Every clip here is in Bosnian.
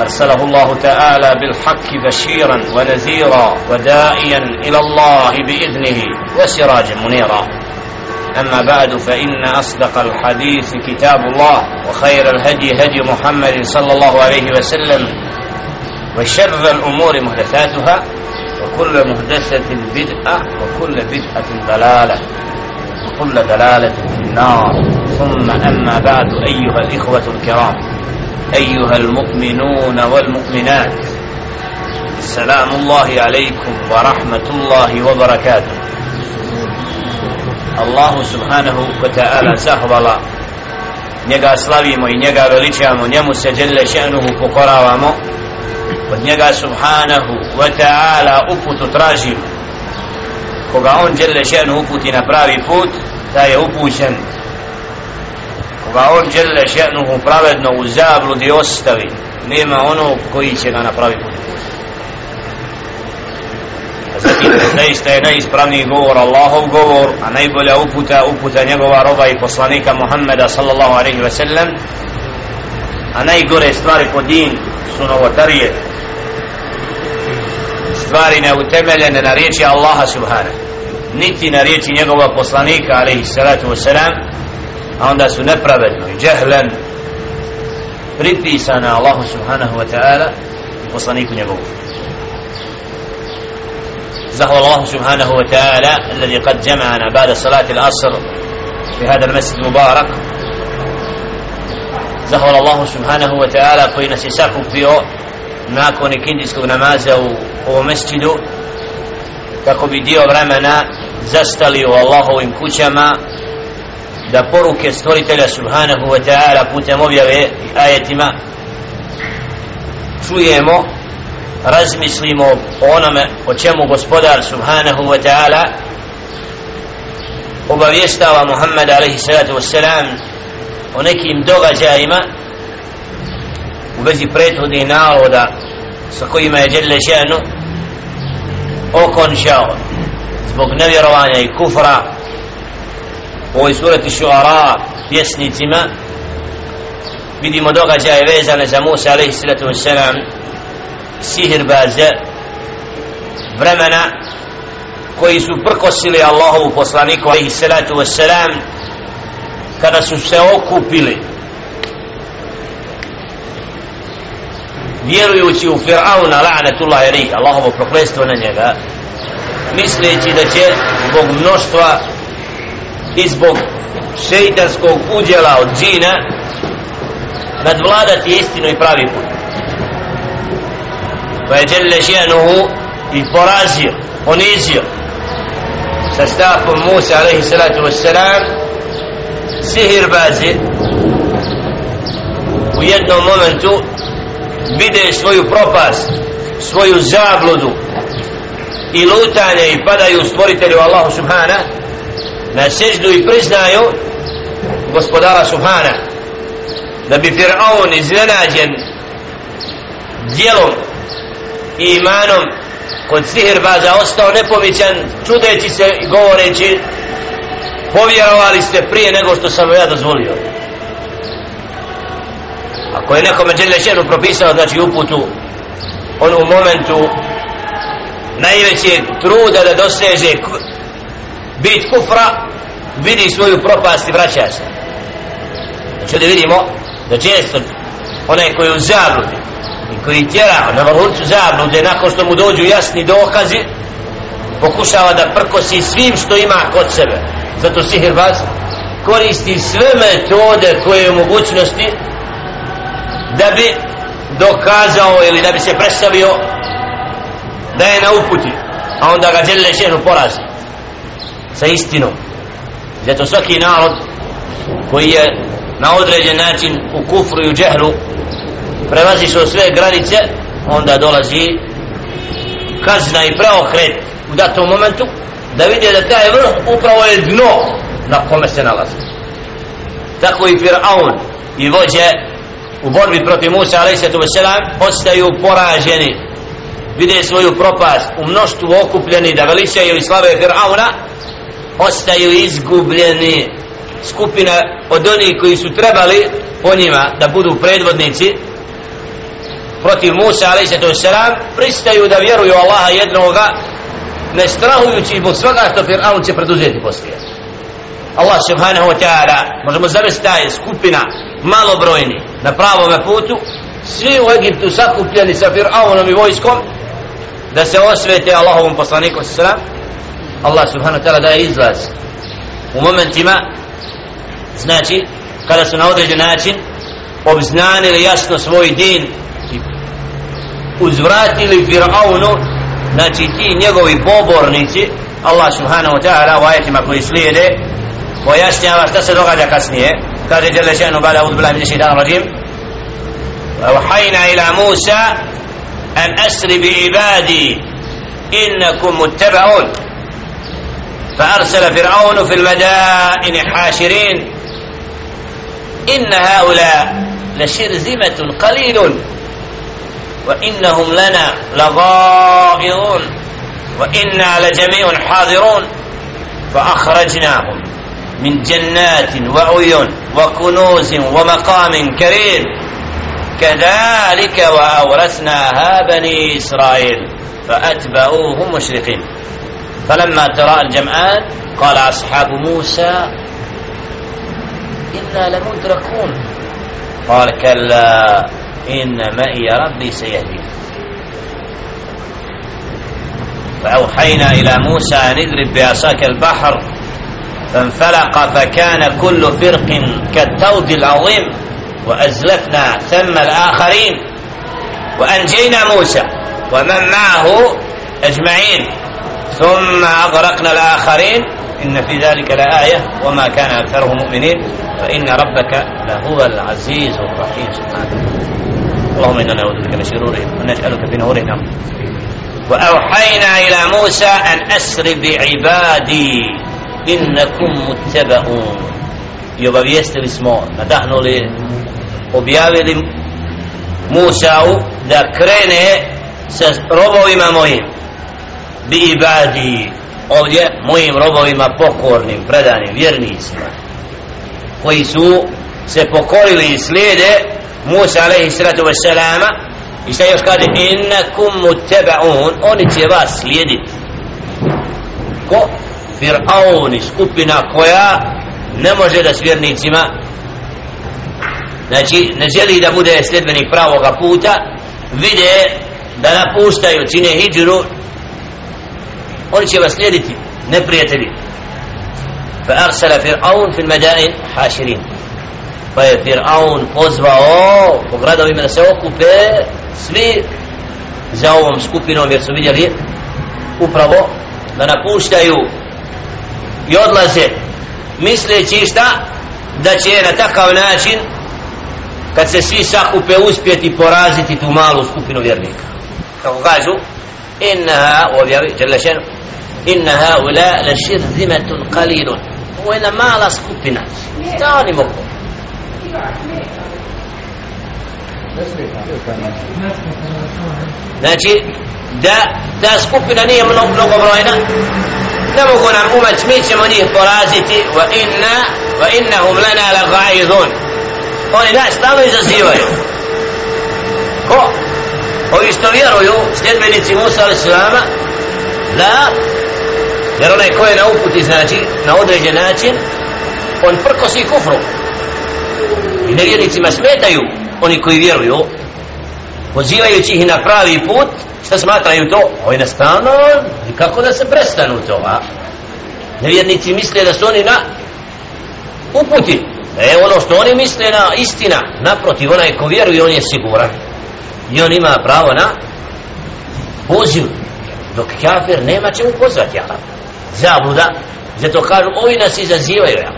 أرسله الله تعالى بالحق بشيرا ونذيرا وداعيا إلى الله بإذنه وسراجا منيرا. أما بعد فإن أصدق الحديث كتاب الله وخير الهدي هدي محمد صلى الله عليه وسلم وشر الأمور محدثاتها وكل محدثة بدعة وكل بدعة ضلالة وكل ضلالة في النار. ثم أما بعد أيها الإخوة الكرام. أيها المؤمنون والمؤمنات سلام الله عليكم ورحمة الله وبركاته الله سبحانه وتعالى zahvala njega slavimo i njega veličamo njemu se djelle še'nuhu pokoravamo od njega subhanahu wa ta'ala uputu tražimo koga on djelle še'nuhu uputi na pravi put da je upućen pa on djelle še'nuhu pravedno u zabludi ostavi nema ono koji će ga napravi put a zatim zaista je najispravniji govor Allahov govor a najbolja uputa uputa njegova roba i poslanika Muhammeda sallallahu alaihi ve sellem. A najgore stvari po din su novotarije. Stvari neutemeljene na riječi Allaha subhanahu niti na riječi njegova poslanika alaihi salatu wasalam a onda su nepravedno i džehlen pripisana Allahu subhanahu wa ta'ala i poslaniku njegovu زهو الله سبحانه وتعالى الذي قد جمعنا بعد صلاة العصر في هذا المسجد المبارك زهو الله سبحانه وتعالى koji nas je sakupio nakon ikindijskog namaza u ovom mesčidu kako bi dio vremena zastali u Allahovim kućama da poruke stvoritelja subhanahu wa ta'ala putem objave ajetima čujemo razmislimo o onome o čemu gospodar subhanahu wa ta'ala obavještava Muhammed alaihi salatu wassalam o nekim događajima u vezi prethodnih naloda sa kojima je Đelle Ženu okončao zbog nevjerovanja i kufra u ovoj surati šuara pjesnicima. Vidimo događaje vezane za Musa alaihi salatu wassalam sihirbaze vremena koji su prkosili Allahovu poslaniku alaihi salatu wassalam kada su se okupili vjerujući u Fir'auna la'natullahi alaihi Allahovo proklestvo na njega misleći da će zbog mnoštva i zbog šeitanskog udjela od džina nadvladati istinu i pravi put. Pa je Đelle Žijanuhu i porazio, ponizio sa stafom Musa alaihi salatu wassalam sihir bazi u jednom momentu vide svoju propast svoju zabludu i lutanje i padaju stvoritelju Allahu subhana na seždu i priznaju gospodara subhana da bi Fir'aun iznenađen dijelom i imanom kod sihirbaza ostao nepomićan čudeći se i govoreći povjerovali ste prije nego što sam ja dozvolio. Ako je nekome Đelešenu propisao znači uputu on u momentu najvećeg truda da doseže bit kufra vidi svoju propast i vraća se. Znači ovdje vidimo da često onaj koji je u zabludi i koji tjera na vrhuncu zablude nakon što mu dođu jasni dokazi pokušava da prkosi svim što ima kod sebe. Zato sihirbaz koristi sve metode koje je u mogućnosti da bi dokazao ili da bi se predstavio da je na uputi a onda ga žele šenu porazi sa istinom zato svaki narod koji je na određen način u kufru i u džehlu prelazi se sve granice onda dolazi kazna i preokret u datom momentu da vide da taj vrh upravo je dno na kome se nalazi tako i Fir'aun i vođe u borbi protiv Musa a.s. ostaju poraženi vide svoju propast u mnoštvu okupljeni da veličaju i slave Fir'auna ostaju izgubljeni skupina od onih koji su trebali po njima da budu predvodnici protiv Musa a.s. pristaju da vjeruju Allaha jednoga ne strahujući zbog svega što Fir'aun će preduzeti poslije Allah subhanahu wa ta'ala možemo zavesti taj skupina malobrojni na pravom putu svi u Egiptu sakupljeni sa Fir'aunom i vojskom da se osvete Allahovom poslaniku sallallahu Allah subhanahu wa ta'ala daje izlaz u momentima znači kada su na određen način obznanili jasno svoj din i uzvratili Fir'aunu znači ti njegovi pobornici Allah subhanahu wa ta'ala u ajetima koji slijede pojašnjava šta se događa kasnije kaže Jelle še'nu bada udu bila min šeitan rajim وحينا إلى موسى أن أسر بعبادي إنكم متبعون فأرسل فرعون في المدائن حاشرين. إن هؤلاء لشرذمة قليل وإنهم لنا لغائظون وإنا لجميع حاضرون. فأخرجناهم من جنات وعيون وكنوز ومقام كريم. كذلك وأورثناها بني إسرائيل فأتبعوهم مشرقين. فلما تراءى الجمعان قال أصحاب موسى إنا لمدركون. قال كلا إن معي ربي سيهدين فأوحينا إلى موسى أن اضرب بعصاك البحر فانفلق فكان كل فرق كالتود العظيم وأزلفنا ثم الآخرين. وأنجينا موسى ومن معه أجمعين. ثم أغرقنا الآخرين. إن في ذلك لآية. وما كان أكثرهم مؤمنين. فإن ربك لهو العزيز الرحيم. سبحانه. اللهم إنا نعوذ بك من شرورهم ونسألك في نورهم. وأوحينا إلى موسى أن أسر بعبادي. إنكم متبعون. يبقى smo nadahnuli objavili Musa'u da krene sa bi ibadi ovdje mojim robovima pokornim, predanim, vjernicima koji su se pokorili i slijede Musa alaihi sallatu wassalama i šta još kaže? Innakum mutaba'un oni će vas slijediti. Ko? Fir'aun skupina koja ne može da s vjernicima. Znači ne želi da bude sljedbenik pravoga puta. Vide da napuštaju čine hijđuru oni će vas slijediti neprijatelji. Fa arsala fir'aun fil madain hashirin. Pa je fir'aun pozvao po gradovima da se okupe svi za ovom skupinom jer su vidjeli upravo da napuštaju i odlaze misleći šta? Da će na takav način kad se svi sakupe uspjeti poraziti tu malu skupinu vjernika. Kako kažu innaha objavi Đelešenu inna haula la shirzimatun qalilun. Ovo je jedna mala skupina. Šta oni mogu? Znači da ta skupina nije mnogo, mnogo brojna ne mogu nam umać mi ćemo njih poraziti. Wa inna wa innahum lana la ga'idun oni nas stalno izazivaju. Ko? ovi što vjeruju sljedbenici Musa al-Islama da jer onaj ko je na uputi znači na određen način on prkosi kufru. I nevjernicima smetaju oni koji vjeruju pozivajući ih na pravi put šta smatraju to? Ovo je stalno i kako da se prestanu to a? nevjernici misle da su oni na uputi. E ono što oni misle na istina naprotiv onaj ko vjeruje on je siguran. I on ima pravo na poziv. Dok kafir nema čemu pozvati Allah zabluda zato kažu ovi nas izazivaju ja.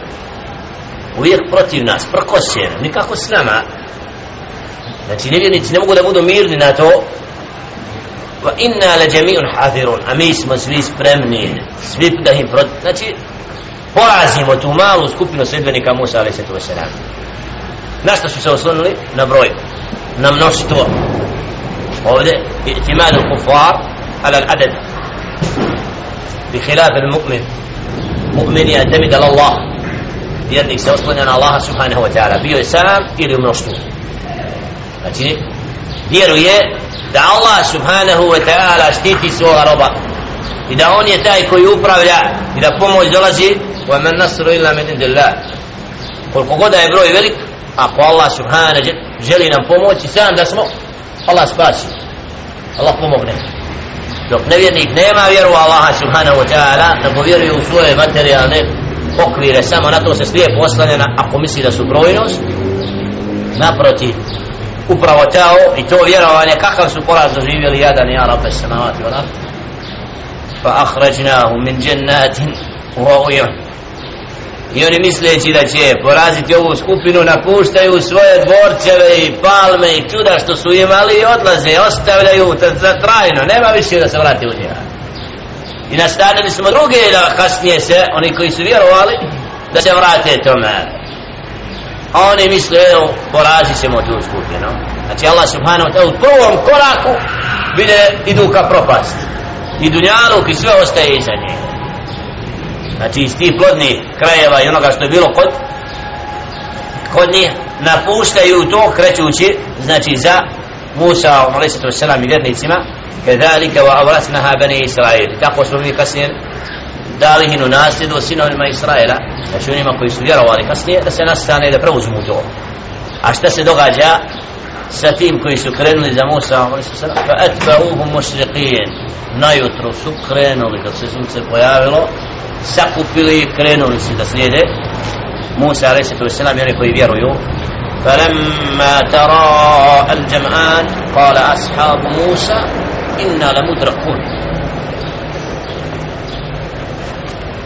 uvijek protiv nas prkose nikako s nama. Znači nevjernici ne mogu da budu mirni na to. Wa inna la jami'un hadirun. A mi smo svi spremni svi da im protiv znači porazimo tu malu skupinu sredbenika Musa alaih se wasalam na što su se oslonili? Na broj na mnoštvo. Ovdje itimadu kufar ala adad. بخلاف khilaf مؤمن يعتمد mu'min الله. Allah vjernik se oslanja na Allaha subhanahu wa ta'ala. Bio je sam ili u mnoštvu? Znači vjeruje da Allah subhanahu wa ta'ala štiti svoga roba i da on je taj koji upravlja i da pomoć dolazi. wa man nasru illa min indillah koliko god je broj velik ako Allah subhanahu želi nam pomoći sam da smo Allah spasi Allah pomogne dok nevjernik nema vjeru Allaha subhanahu wa ta'ala nego vjeruje u svoje materijalne okvire samo na to se slijepo oslanjena ako misli da su brojnost. Naprotiv upravo tao i to vjerovanje kakav su poraz doživjeli jadan ja rabbe samavati wa fa ahrajnahum min jannatin wa uyun i oni misleći da će poraziti ovu skupinu napuštaju svoje dvorceve i palme i čuda što su imali i odlaze ostavljaju za trajno. Nema više da se vrati u njega. I nastavili smo druge da kasnije se oni koji su vjerovali da se vrate tome. A oni misle evo porazit ćemo tu skupinu. Znači Allah subhanahu wa ta'ala u prvom koraku vide idu ka propast. I dunjaluk i sve ostaje iza njega znači iz tih plodnih krajeva i onoga što je bilo kod kod njih napuštaju to krećući znači za Musa ono, a.s. i vjernicima kedalika wa avrasnaha bani Israel tako smo mi kasnije dali hinu nasljedu sinovima Israela znači onima koji su vjerovali kasnije da se nastane da preuzmu to. A šta se događa sa tim koji su krenuli za Musa ono, fa atba'uhum mushriqin najutro su krenuli kad se sunce pojavilo sakupili i krenuli su da slijede Musa a.s. i oni koji vjeruju فلما ترى الجمعان قال أصحاب موسى إنا لمدركون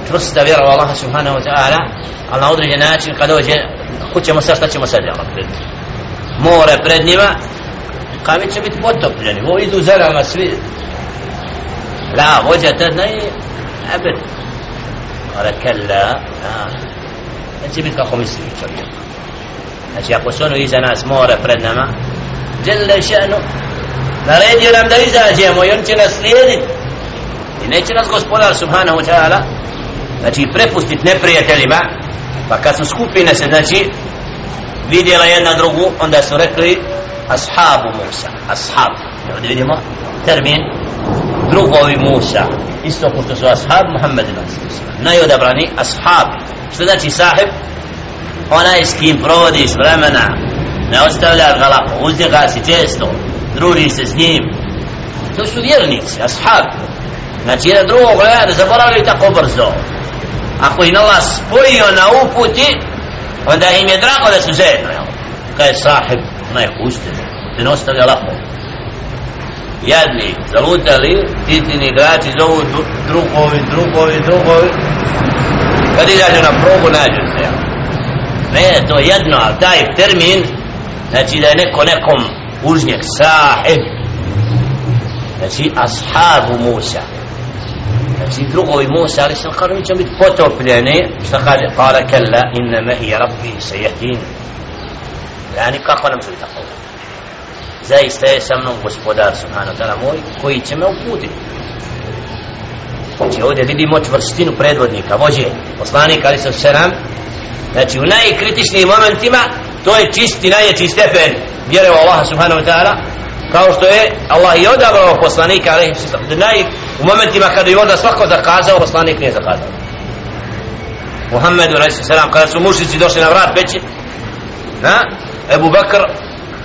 čvrsta vjera u Allaha subhanahu wa ta'ala ali na određen način kad dođe kućemo sad šta ćemo sad jel pred more pred njima kami će biti potopljeni ovo idu za nama svi la vođa tad ne abed kala kalla neće biti znači, kako misli čovjek. Znači ako su ono iza nas more pred nama jelle še'nu naredio nam da izađemo i on će nas slijediti i neće nas gospodar subhanahu wa ta'ala znači prepustit neprijateljima. Pa kad su skupine se znači vidjela jedna drugu onda su rekli ashabu Musa ashab ovdje vidimo termin? Drugovi Musa isto kao što su ashab Muhammed najodabrani ashab. Što znači sahib? Onaj s kim provodiš vremena ne ostavlja ga lako uzdjega si često družiš se s njim. To su vjernici ashab. Znači jedan drugog gleda ne zaboravili tako brzo. Ako im Allah spojio na uputi onda im je drago da su zajedno jel? kaj je sahib? Najhušte te ne ostavlja lako jadni, zalutali titini igrači zovu drugovi, drugovi, drugovi kad izađu na probu nađu se ne, to je jedno, ali taj termin znači da je neko nekom užnjeg sahib znači ashabu Musa znači drugovi Musa ali sam kaže mi ćemo biti potopljeni šta kaže kala kella inna mehi rabbi se jehdin yani kako nam biti tako zaista je sa mnom gospodar subhanahu ta'ala moj koji će me uputiti. Znači ovdje vidimo čvrstinu predvodnika vođe poslanika ali sam seram znači u najkritičnijim momentima to je čisti najjeći stepen vjere u Allaha subhanahu wa ta'ala kao što je Allah i odabrao poslanika ali znači, naj u momentima kada je onda svako zakazao poslanik nije zakazao. Muhammedu a.s. kada su mušici došli na vrat peći na Ebu Bakr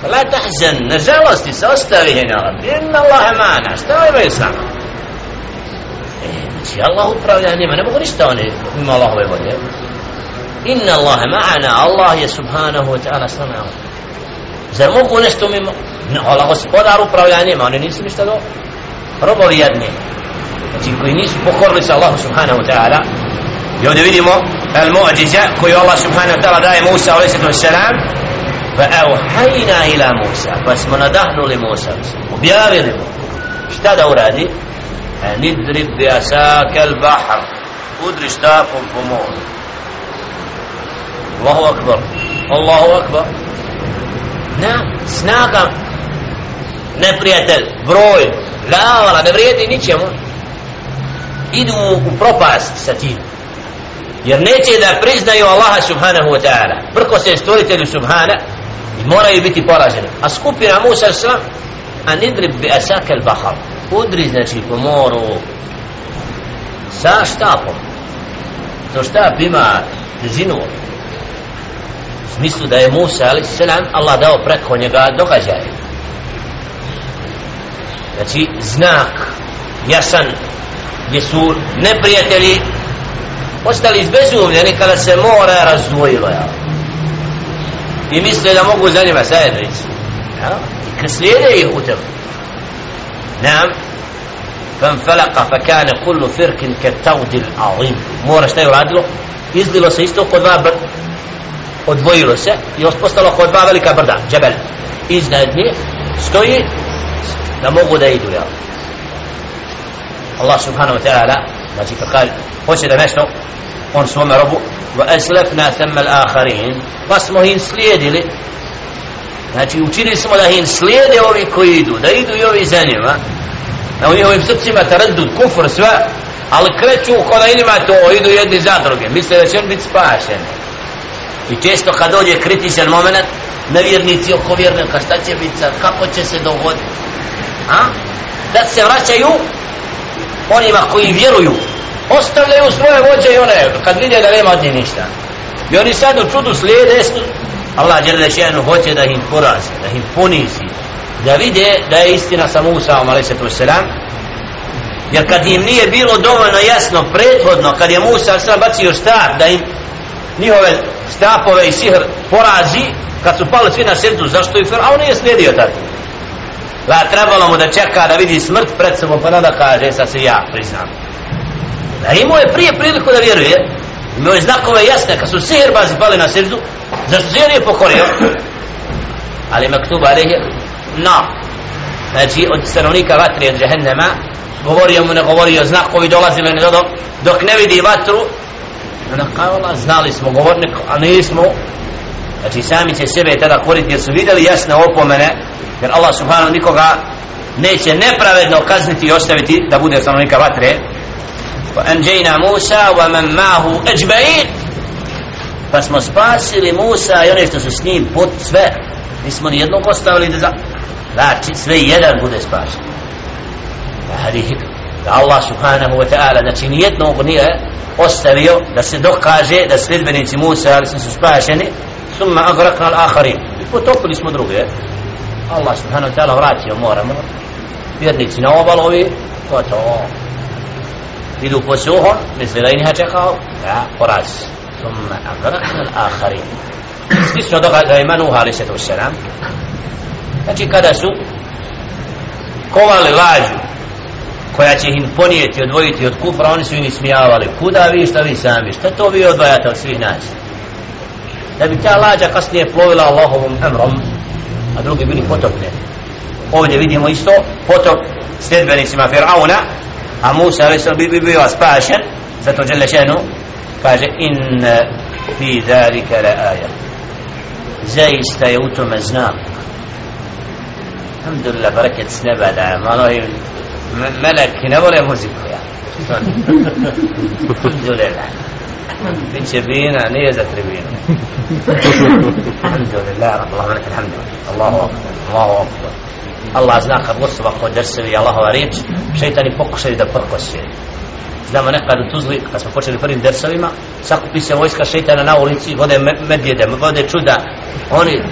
la tahzan ne žalosti se ostavi. Hina inna Allahe mana. Šta imaju s nama e, znači Allah upravlja njima. Ne mogu ništa oni ima Allahove volje. Inna Allahe ma'ana Allah je subhanahu wa ta'ala s nama. Zar mogu nešto mimo? Ne, Allah gospodar upravlja njima. Oni nisu ništa do robovi jedni. Znači koji nisu pokorili se Allahu subhanahu wa ta'ala. I ovdje vidimo al mu'điza koju Allah subhanahu wa ta'ala daje Musa a.s. fa auhajna ila Musa pa smo nadahnuli Musa. Objavili mu. Šta da uradi? nidrib bi asaka al bahr udri štapom po moru. Allahu akbar. Allahu akbar. Na snaga. Neprijatelj. Broj. Lavala ne vrijedi ničemu. Idu u propast sa tim. Jer neće da priznaju Allaha subhanahu wa ta'ala. Prko se stvoritelju subhana moraju biti poraženi. A skupina Musa sa a nidrib bi asaka al bahar udri znači po moru. Sa štapom. To štap ima težinu. U smislu da je Musa ali selam Allah dao preko njega događaje znači znak jasan gdje su neprijatelji ostali izbezumljeni kada se more razdvojilo jel? i misle da mogu za njima zajedno ići ja? i kad slijede ih u tebu نعم فانفلق فكان كل فرق كالتود العظيم mora šta je uradilo izlilo se isto kod dva brda odvojilo se i ostalo kod dva velika brda džebel iznad nje stoji da mogu da idu ja. Allah subhanahu wa ta'ala znači kad kaže hoće da nešto on svome robu. Wa aslafna thamma al-akharin. Pa smo im slijedili. Znači učinili smo da im slijede ovi koji idu da idu i ovi za njima. Na u njihovim srcima taradud, kufr, sve. Ali kreću u da inima to idu jedni za druge. Misle da će on biti spašen. I često kad dođe kritičan moment nevjernici oko vjernika šta će biti sad, kako će se dogoditi? A? da se vraćaju onima koji vjeruju ostavljaju svoje vođe i one kad vidje da nema od njih ništa i oni sad u čudu slijede Allah Đerlešenu hoće da im porazi da im ponizi da vide da je istina sa Musaom a.s. jer kad im nije bilo dovoljno jasno prethodno kad je Musa sam bacio štap da im njihove štapove i sihr porazi kad su pali svi na srdu, zašto i Firaun nije slijedio tad? La trebalo mu da čeka da vidi smrt pred sobom pa nada kaže sa se ja priznam. A imao je prije priliku da vjeruje. Imao je znakove jasne kad su sihirbazi pali na srdu. Zašto se nije pokorio? Ali maktub alih na. Znači od stanovnika vatre od džehennema, govorio mu ne govorio znakovi dolazili ne dodom dok ne vidi vatru ona kao Allah znali smo govornik a nismo znači sami će sebe tada koriti jer su vidjeli jasne opomene jer Allah subhanahu nikoga neće nepravedno kazniti i ostaviti da bude stanovnika vatre وأنجينا موسى ومن معه أجمعين. فاسم سباسل موسى يونيش تسسنين بوت سفا اسم يدنو قصة ولد لا سفا يدن بود سباسل هذه الله سبحانه وتعالى نفسه يدنو قنية ostavio da se dokaže da sljedbenici Musa ali su spašeni. ثم أغرقنا الآخرين وتوكل اسمه دروغ الله سبحانه وتعالى راتي وموره مره بيرنيتي نوبل غوي وتوكل idu po suhom misli da i niha čekao ja poraz. Summa agrakna al-akharin. Slično događa ima Nuh ali se to selam znači kada su kovali lađu koja će im ponijeti odvojiti od kufra oni su im smijavali kuda vi šta vi sami? Šta to vi odvajate od svih nas? Da bi ta lađa kasnije plovila Allahovom emrom a drugi bili potopljeni. ovdje vidimo isto potop sljedbenicima Fir'auna a Musa ali bi, bi bio spašen zato žele šenu kaže in fi dhalika la aja zaista je u tome znak alhamdulillah baraket s neba da malo im melek ne vole muziku ja alhamdulillah biće vina nije za tribinu alhamdulillah Allah velike alhamdu Allahu akbar Allahu akbar Allah zna kad god su ovako drsevi Allahova riječ šeitani pokušaju da prkose znamo nekad u Tuzli kad smo počeli prvim dersovima sakupi se vojska šeitana na ulici vode medvjede, vode čuda. Oni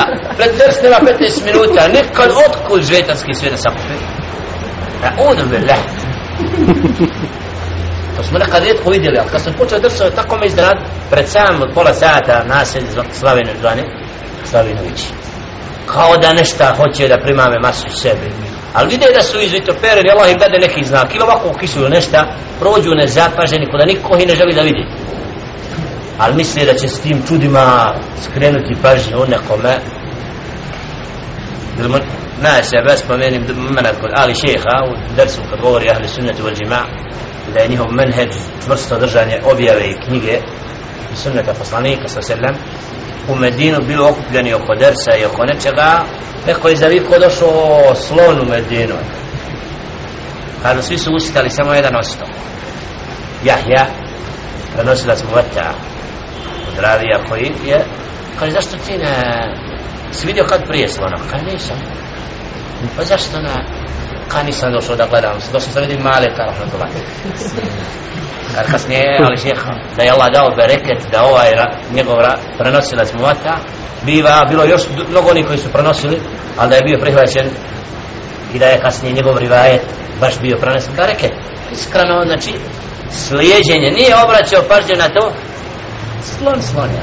a, pred ders nema 15 minuta nekad otkud žetanski svijet da sakupi? A'udhu billah To smo nekad rijetko vidjeli, ali kad sam počeo držati, tako me iznenad, pred sam od pola sata naselj Slavine zvani, Slavinović. Kao da nešta hoće da primame masu sebi. Ali vide da su izvitopereni Allah im dade neki znak, ili ovako kisuju nešta, prođu nezapaženi, kod da niko ih ne želi da vidi. Ali misle da će s tim čudima skrenuti pažnju nekome. na se bez spomenim mena kod Ali Šeha u dersu kad govori ahli sunnetu vel džima da je njihov menheđ čvrsto držanje objave i knjige i sunneta poslanika sa selem u Medinu bili okupljeni oko dersa i oko nečega neko je zaviko došao slon u Medinu. Kada svi su ustali samo jedan ostao Jahja prenosilac mu vata od ravija koji je kaže zašto ti ne si vidio kad prije slona? Kaže nisam. Pa zašto ne? Ka nisam došao da gledam došao sam vidim male ta rahmatullah kad kasnije ali šeha da je Allah dao bereket da ovaj njegov prenosilac muvata, biva bilo još mnogo onih koji su prenosili ali da je bio prihvaćen i da je kasnije njegov rivajet baš bio prenesen bereket iskreno znači slijedjenje nije obraćao pažnju na to slon slonja.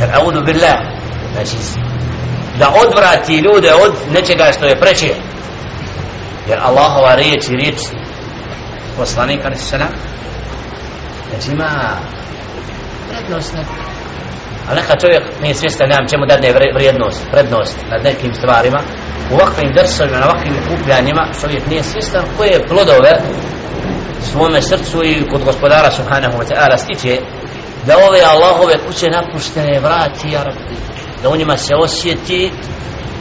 Jer audu billah znači da odvrati ljude od nečega što je preče. Jer Allahova riječ i riječ poslanika ali se znači ima prednost ne a neka čovjek nije svjestan nemam čemu dadne vrijednost prednost nad nekim stvarima u ovakvim drsovima, na ovakvim kupljanjima čovjek nije svjestan koje plodove svome srcu i kod gospodara subhanahu wa ta'ala stiče da ove Allahove kuće napuštene vrati ja rabbi da u njima se osjeti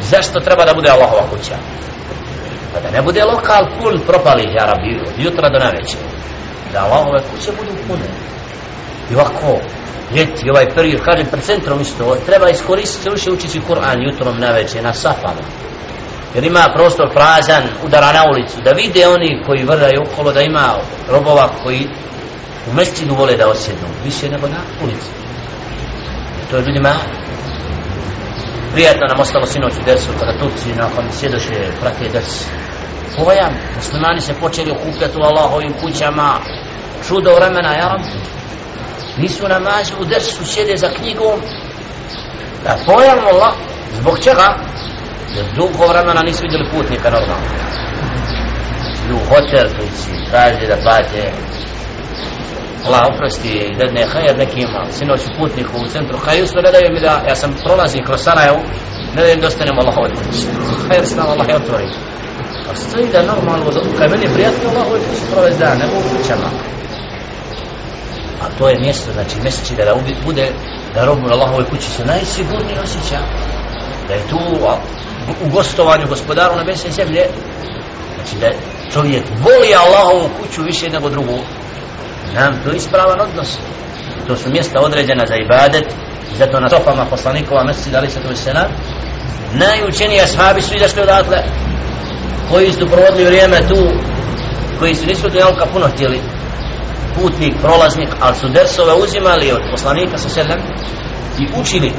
zašto treba da bude Allahova kuća. Pa da ne bude lokal pun propali ja rabbi od jutra do naveće da Allahove kuće budu pune. I ovako ljeti ovaj period kažem pred centrom isto treba iskoristiti više učiti Kur'an jutrom naveće na safama. Jer ima prostor prazan udara na ulicu da vide oni koji vrdaju okolo da ima robova koji u mestidu vole da osjednu više nego na ulici. To je ljudima prijatno nam ostalo sinoć u dersu pa kada Turci nakon sjedoše prate ders. pojam muslimani se počeli okupljati u Allahovim kućama čudo vremena ja nisu namazi u dersu, sjede za knjigom. Da pojam Allah zbog čega? Jer dugo vremena nisu vidjeli putnika normalno. Idu u hotel tu si traži da plate. Allah oprosti i dadne hajer nekima sinoć u putniku u centru hajustu ne daju mi da ja sam prolazim kroz Sarajevo ne daju mi da ostanem Allah ovdje hajer se nam Allah je otvori. A stoji da normalno kaj meni prijatno Allah ovdje kući provez dan ne mogu kućama. A to je mjesto znači mjeseči da, da bude da robu na Allahovoj kući se najsigurniji osjeća. Da je tu u gostovanju gospodaru na besne zemlje znači da čovjek voli Allahovu kuću više nego drugu nam to ispravan odnos. To su mjesta određena za ibadet. Zato na sofama poslanikova mjeseci dali se to sena najučeniji ashabi su izašli odatle koji su provodili vrijeme tu koji su nisu dunjalka puno htjeli. Putnik, prolaznik ali su dersove uzimali od poslanika sa sedem i učili.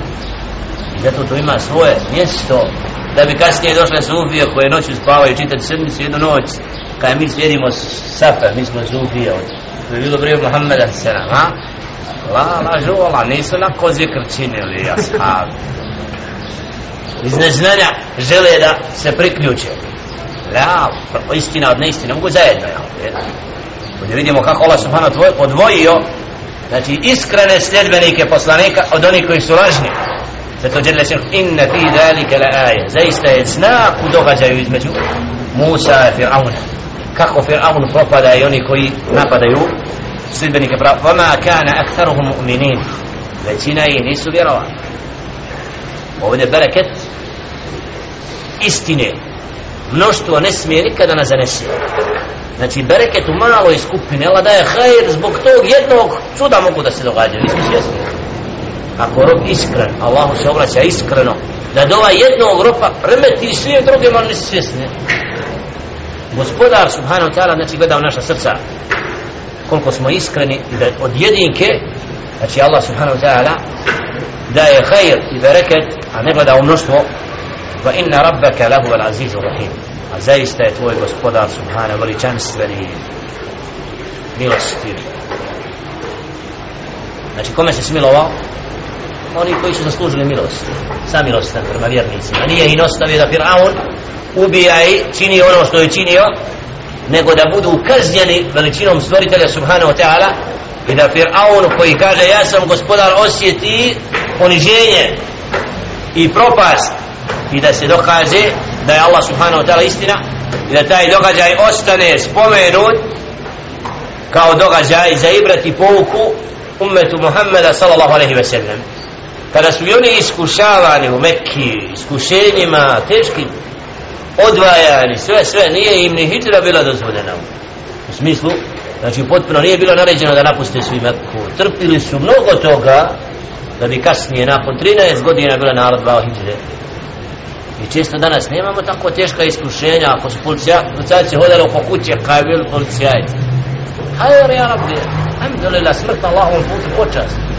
I zato to ima svoje mjesto. Da bi kasnije došle sufije koje noću spavaju čitati sedmicu jednu noć kada mi slijedimo safe mi smo sufije od bi bilo prije Muhammeda sallam a? la la žuvala nisu na kozi krčinili ashabi. Iz neznanja žele da se priključe. La istina od neistine mogu zajedno ja Ovdje vidimo kako Allah subhanahu tvoj odvojio znači iskrene sljedbenike poslanika od onih koji su lažni. Zato dželle se inna fi zalika la aya zaista je znak u događaju između Musa i Fir'auna kako Fir'aun propada i oni koji napadaju sljedbenike prava. Vama kana aktharuhum mu'minin. Većina ih nisu vjerovali. Ovdje bereket istine. Mnoštvo ne smije nikada nas zanesi znači bereket u maloj skupini Allah daje hajr zbog tog jednog čuda mogu da se događaju nismo svjesni. Ako rob iskren Allahu se obraća iskreno da dova jednog ropa remeti sve druge malo nisu svjesni gospodar subhanahu ta'ala znači gleda u naša srca koliko smo iskreni i da od jedinke znači Allah subhanahu ta'ala daje hajr i bereket a ne gleda u mnoštvo. Va inna rabbaka lahu al azizu rahim. A zaista je tvoj gospodar subhanahu veličanstveni. Milostiv znači kome se smilovao? Oni koji su zaslužili milost. Sa milostan prema vjernicima. Nije i ostavio da Fir'aun ubija i čini ono što je činio nego da budu kažnjeni veličinom stvoritelja subhanahu ta'ala i da Fir'aun koji kaže ja sam gospodar osjeti poniženje i propast. I da se dokaže da je Allah subhanahu ta'ala istina i da taj događaj ostane spomenut kao događaj za ibrati pouku ummetu Muhammeda sallallahu alaihi ve sellem kada su oni iskušavani u Mekki iskušenjima teškim odvajani sve sve nije im ni hijra bila dozvoljena. U smislu znači potpuno nije bilo naređeno da napuste svi Mekku. Trpili su mnogo toga da bi kasnije nakon 13 godina bila narod dva hijre i često danas nemamo tako teška iskušenja. Ako su policajci hodali oko kuće kaj bilo policajci hajde ja rabbi alhamdulillah smrt Allahom putu počast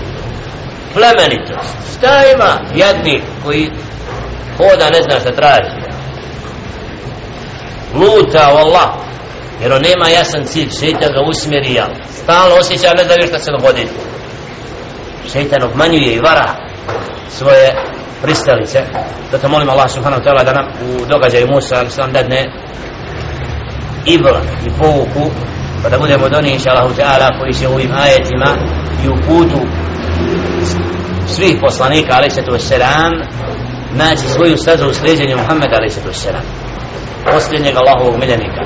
plemenitost šta ima jedni koji hoda ne zna šta traži? Luta u Allah. Jer on nema jasan cilj šeitan ga usmjeri jel? Stalno osjeća ne da šta se dogodi šeitan obmanjuje i vara svoje pristalice. Zato molim Allah subhanahu wa ta'ala da nam u događaju Musa ali sam dadne ibra i pouku pa da budemo doni inša Allah ta'ala koji će u ovim ajetima i u putu svih poslanika alaih sallatu wassalam naći svoju stazu u sređenju Muhammeda alaih sallatu wassalam. Posljednjeg Allahovog miljenika.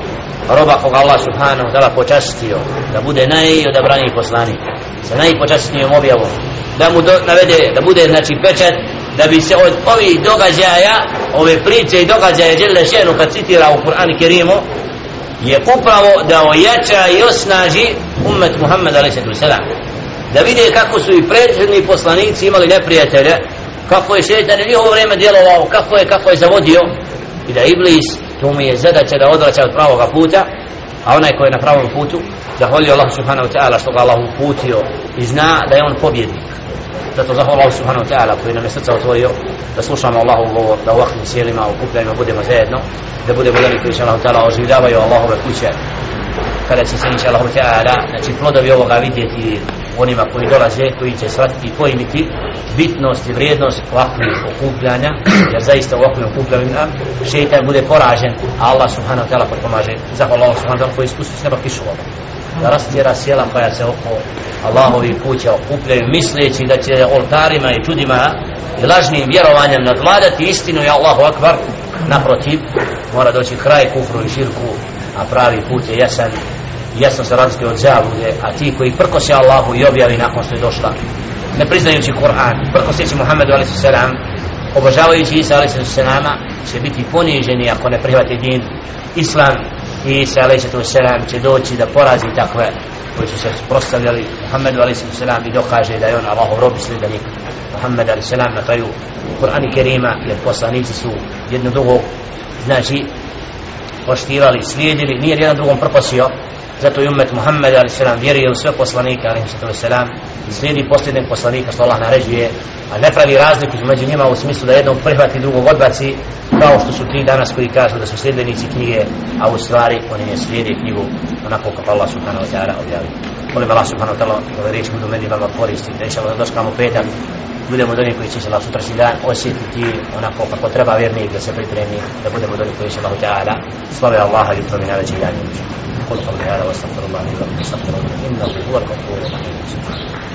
Roba koga Allah subhanahu ta'ala počastio da bude najodabraniji poslanik. Sa najpočastnijom objavom. Da mu do, navede, da bude znači pečat da bi se od ovih događaja ove priče i događaje Đele Šenu kad citira u Kur'an Kerimu je upravo da ojača i osnaži ummet Muhammed a.s da vide kako su i prethodni poslanici imali neprijatelje kako je šetan u njihovo vrijeme djelovao kako je, kako je zavodio. I da Iblis tu mu je zadaća da odvraća od pravoga puta a onaj koji je na pravom putu zahvalio Allah subhanahu wa ta'ala što ga Allah uputio i zna da je on pobjednik. Zato zahvala Allah subhanahu wa ta'ala koji nam je srca otvorio da slušamo Allahu govor da u ovakvim sjelima u budemo zajedno da budemo oni koji će Allah ta'ala oživljavaju Allahove kuće. Kada će se inša Allah ta'ala znači plodovi ovoga vidjeti onima koji dolaze, koji će shvatiti i pojmiti bitnost i vrijednost ovakvih okupljanja, jer zaista u ovakvim okupljanjima šeitan bude poražen, a Allah subhanahu wa ta'ala potpomaže. Zahvala Allah subhanahu wa ta'ala koji ispusti s neba kišu ovo. Da rastjera sjela koja se oko Allahovi kuća okupljaju, misleći da će oltarima i čudima i lažnim vjerovanjem nadvladati istinu i Allahu akbar, naprotiv, mora doći kraj kufru i širku, a pravi put je jasan jasno se razlike od zavude, a ti koji prkose Allahu i objavi nakon što je došla, ne priznajući Kur'an, prkoseći Muhammedu a.s. obožavajući Isa a.s. će biti poniženi ako ne prihvati din Islam i Isa a.s. će doći da porazi takve koji su se prostavljali Muhammedu a.s. i dokaže da je on Allahov rob sljedenik Muhammed a.s. na kraju Kur'an i Kerima jer poslanici su jedno drugo znači poštivali, slijedili, nije jedan drugom prkosio zato i umet Muhammed ali se nam vjeruje u sve poslanike ali se to selam. Slijedi posljednjeg poslanika što Allah naređuje a ne pravi razliku među njima u smislu da jednog prihvati drugog odbaci kao što su ti danas koji kažu da su sljedbenici knjige a u stvari oni ne slijede knjigu onako kako Allah subhanahu wa ta'ala objavi. Molim Allah subhanahu wa ta'ala ove riječi budu meni vama koristi da inša Allah doškamo petak budemo doni koji će se Allah sutrašnji dan osjetiti onako kako treba vjernik da se pripremi da budemo doni koji će Allah ta'ala slave Allaha jutro mi najveći dan قل قولي هذا واستغفر الله لي ولكم استغفروه انه هو الغفور الرحيم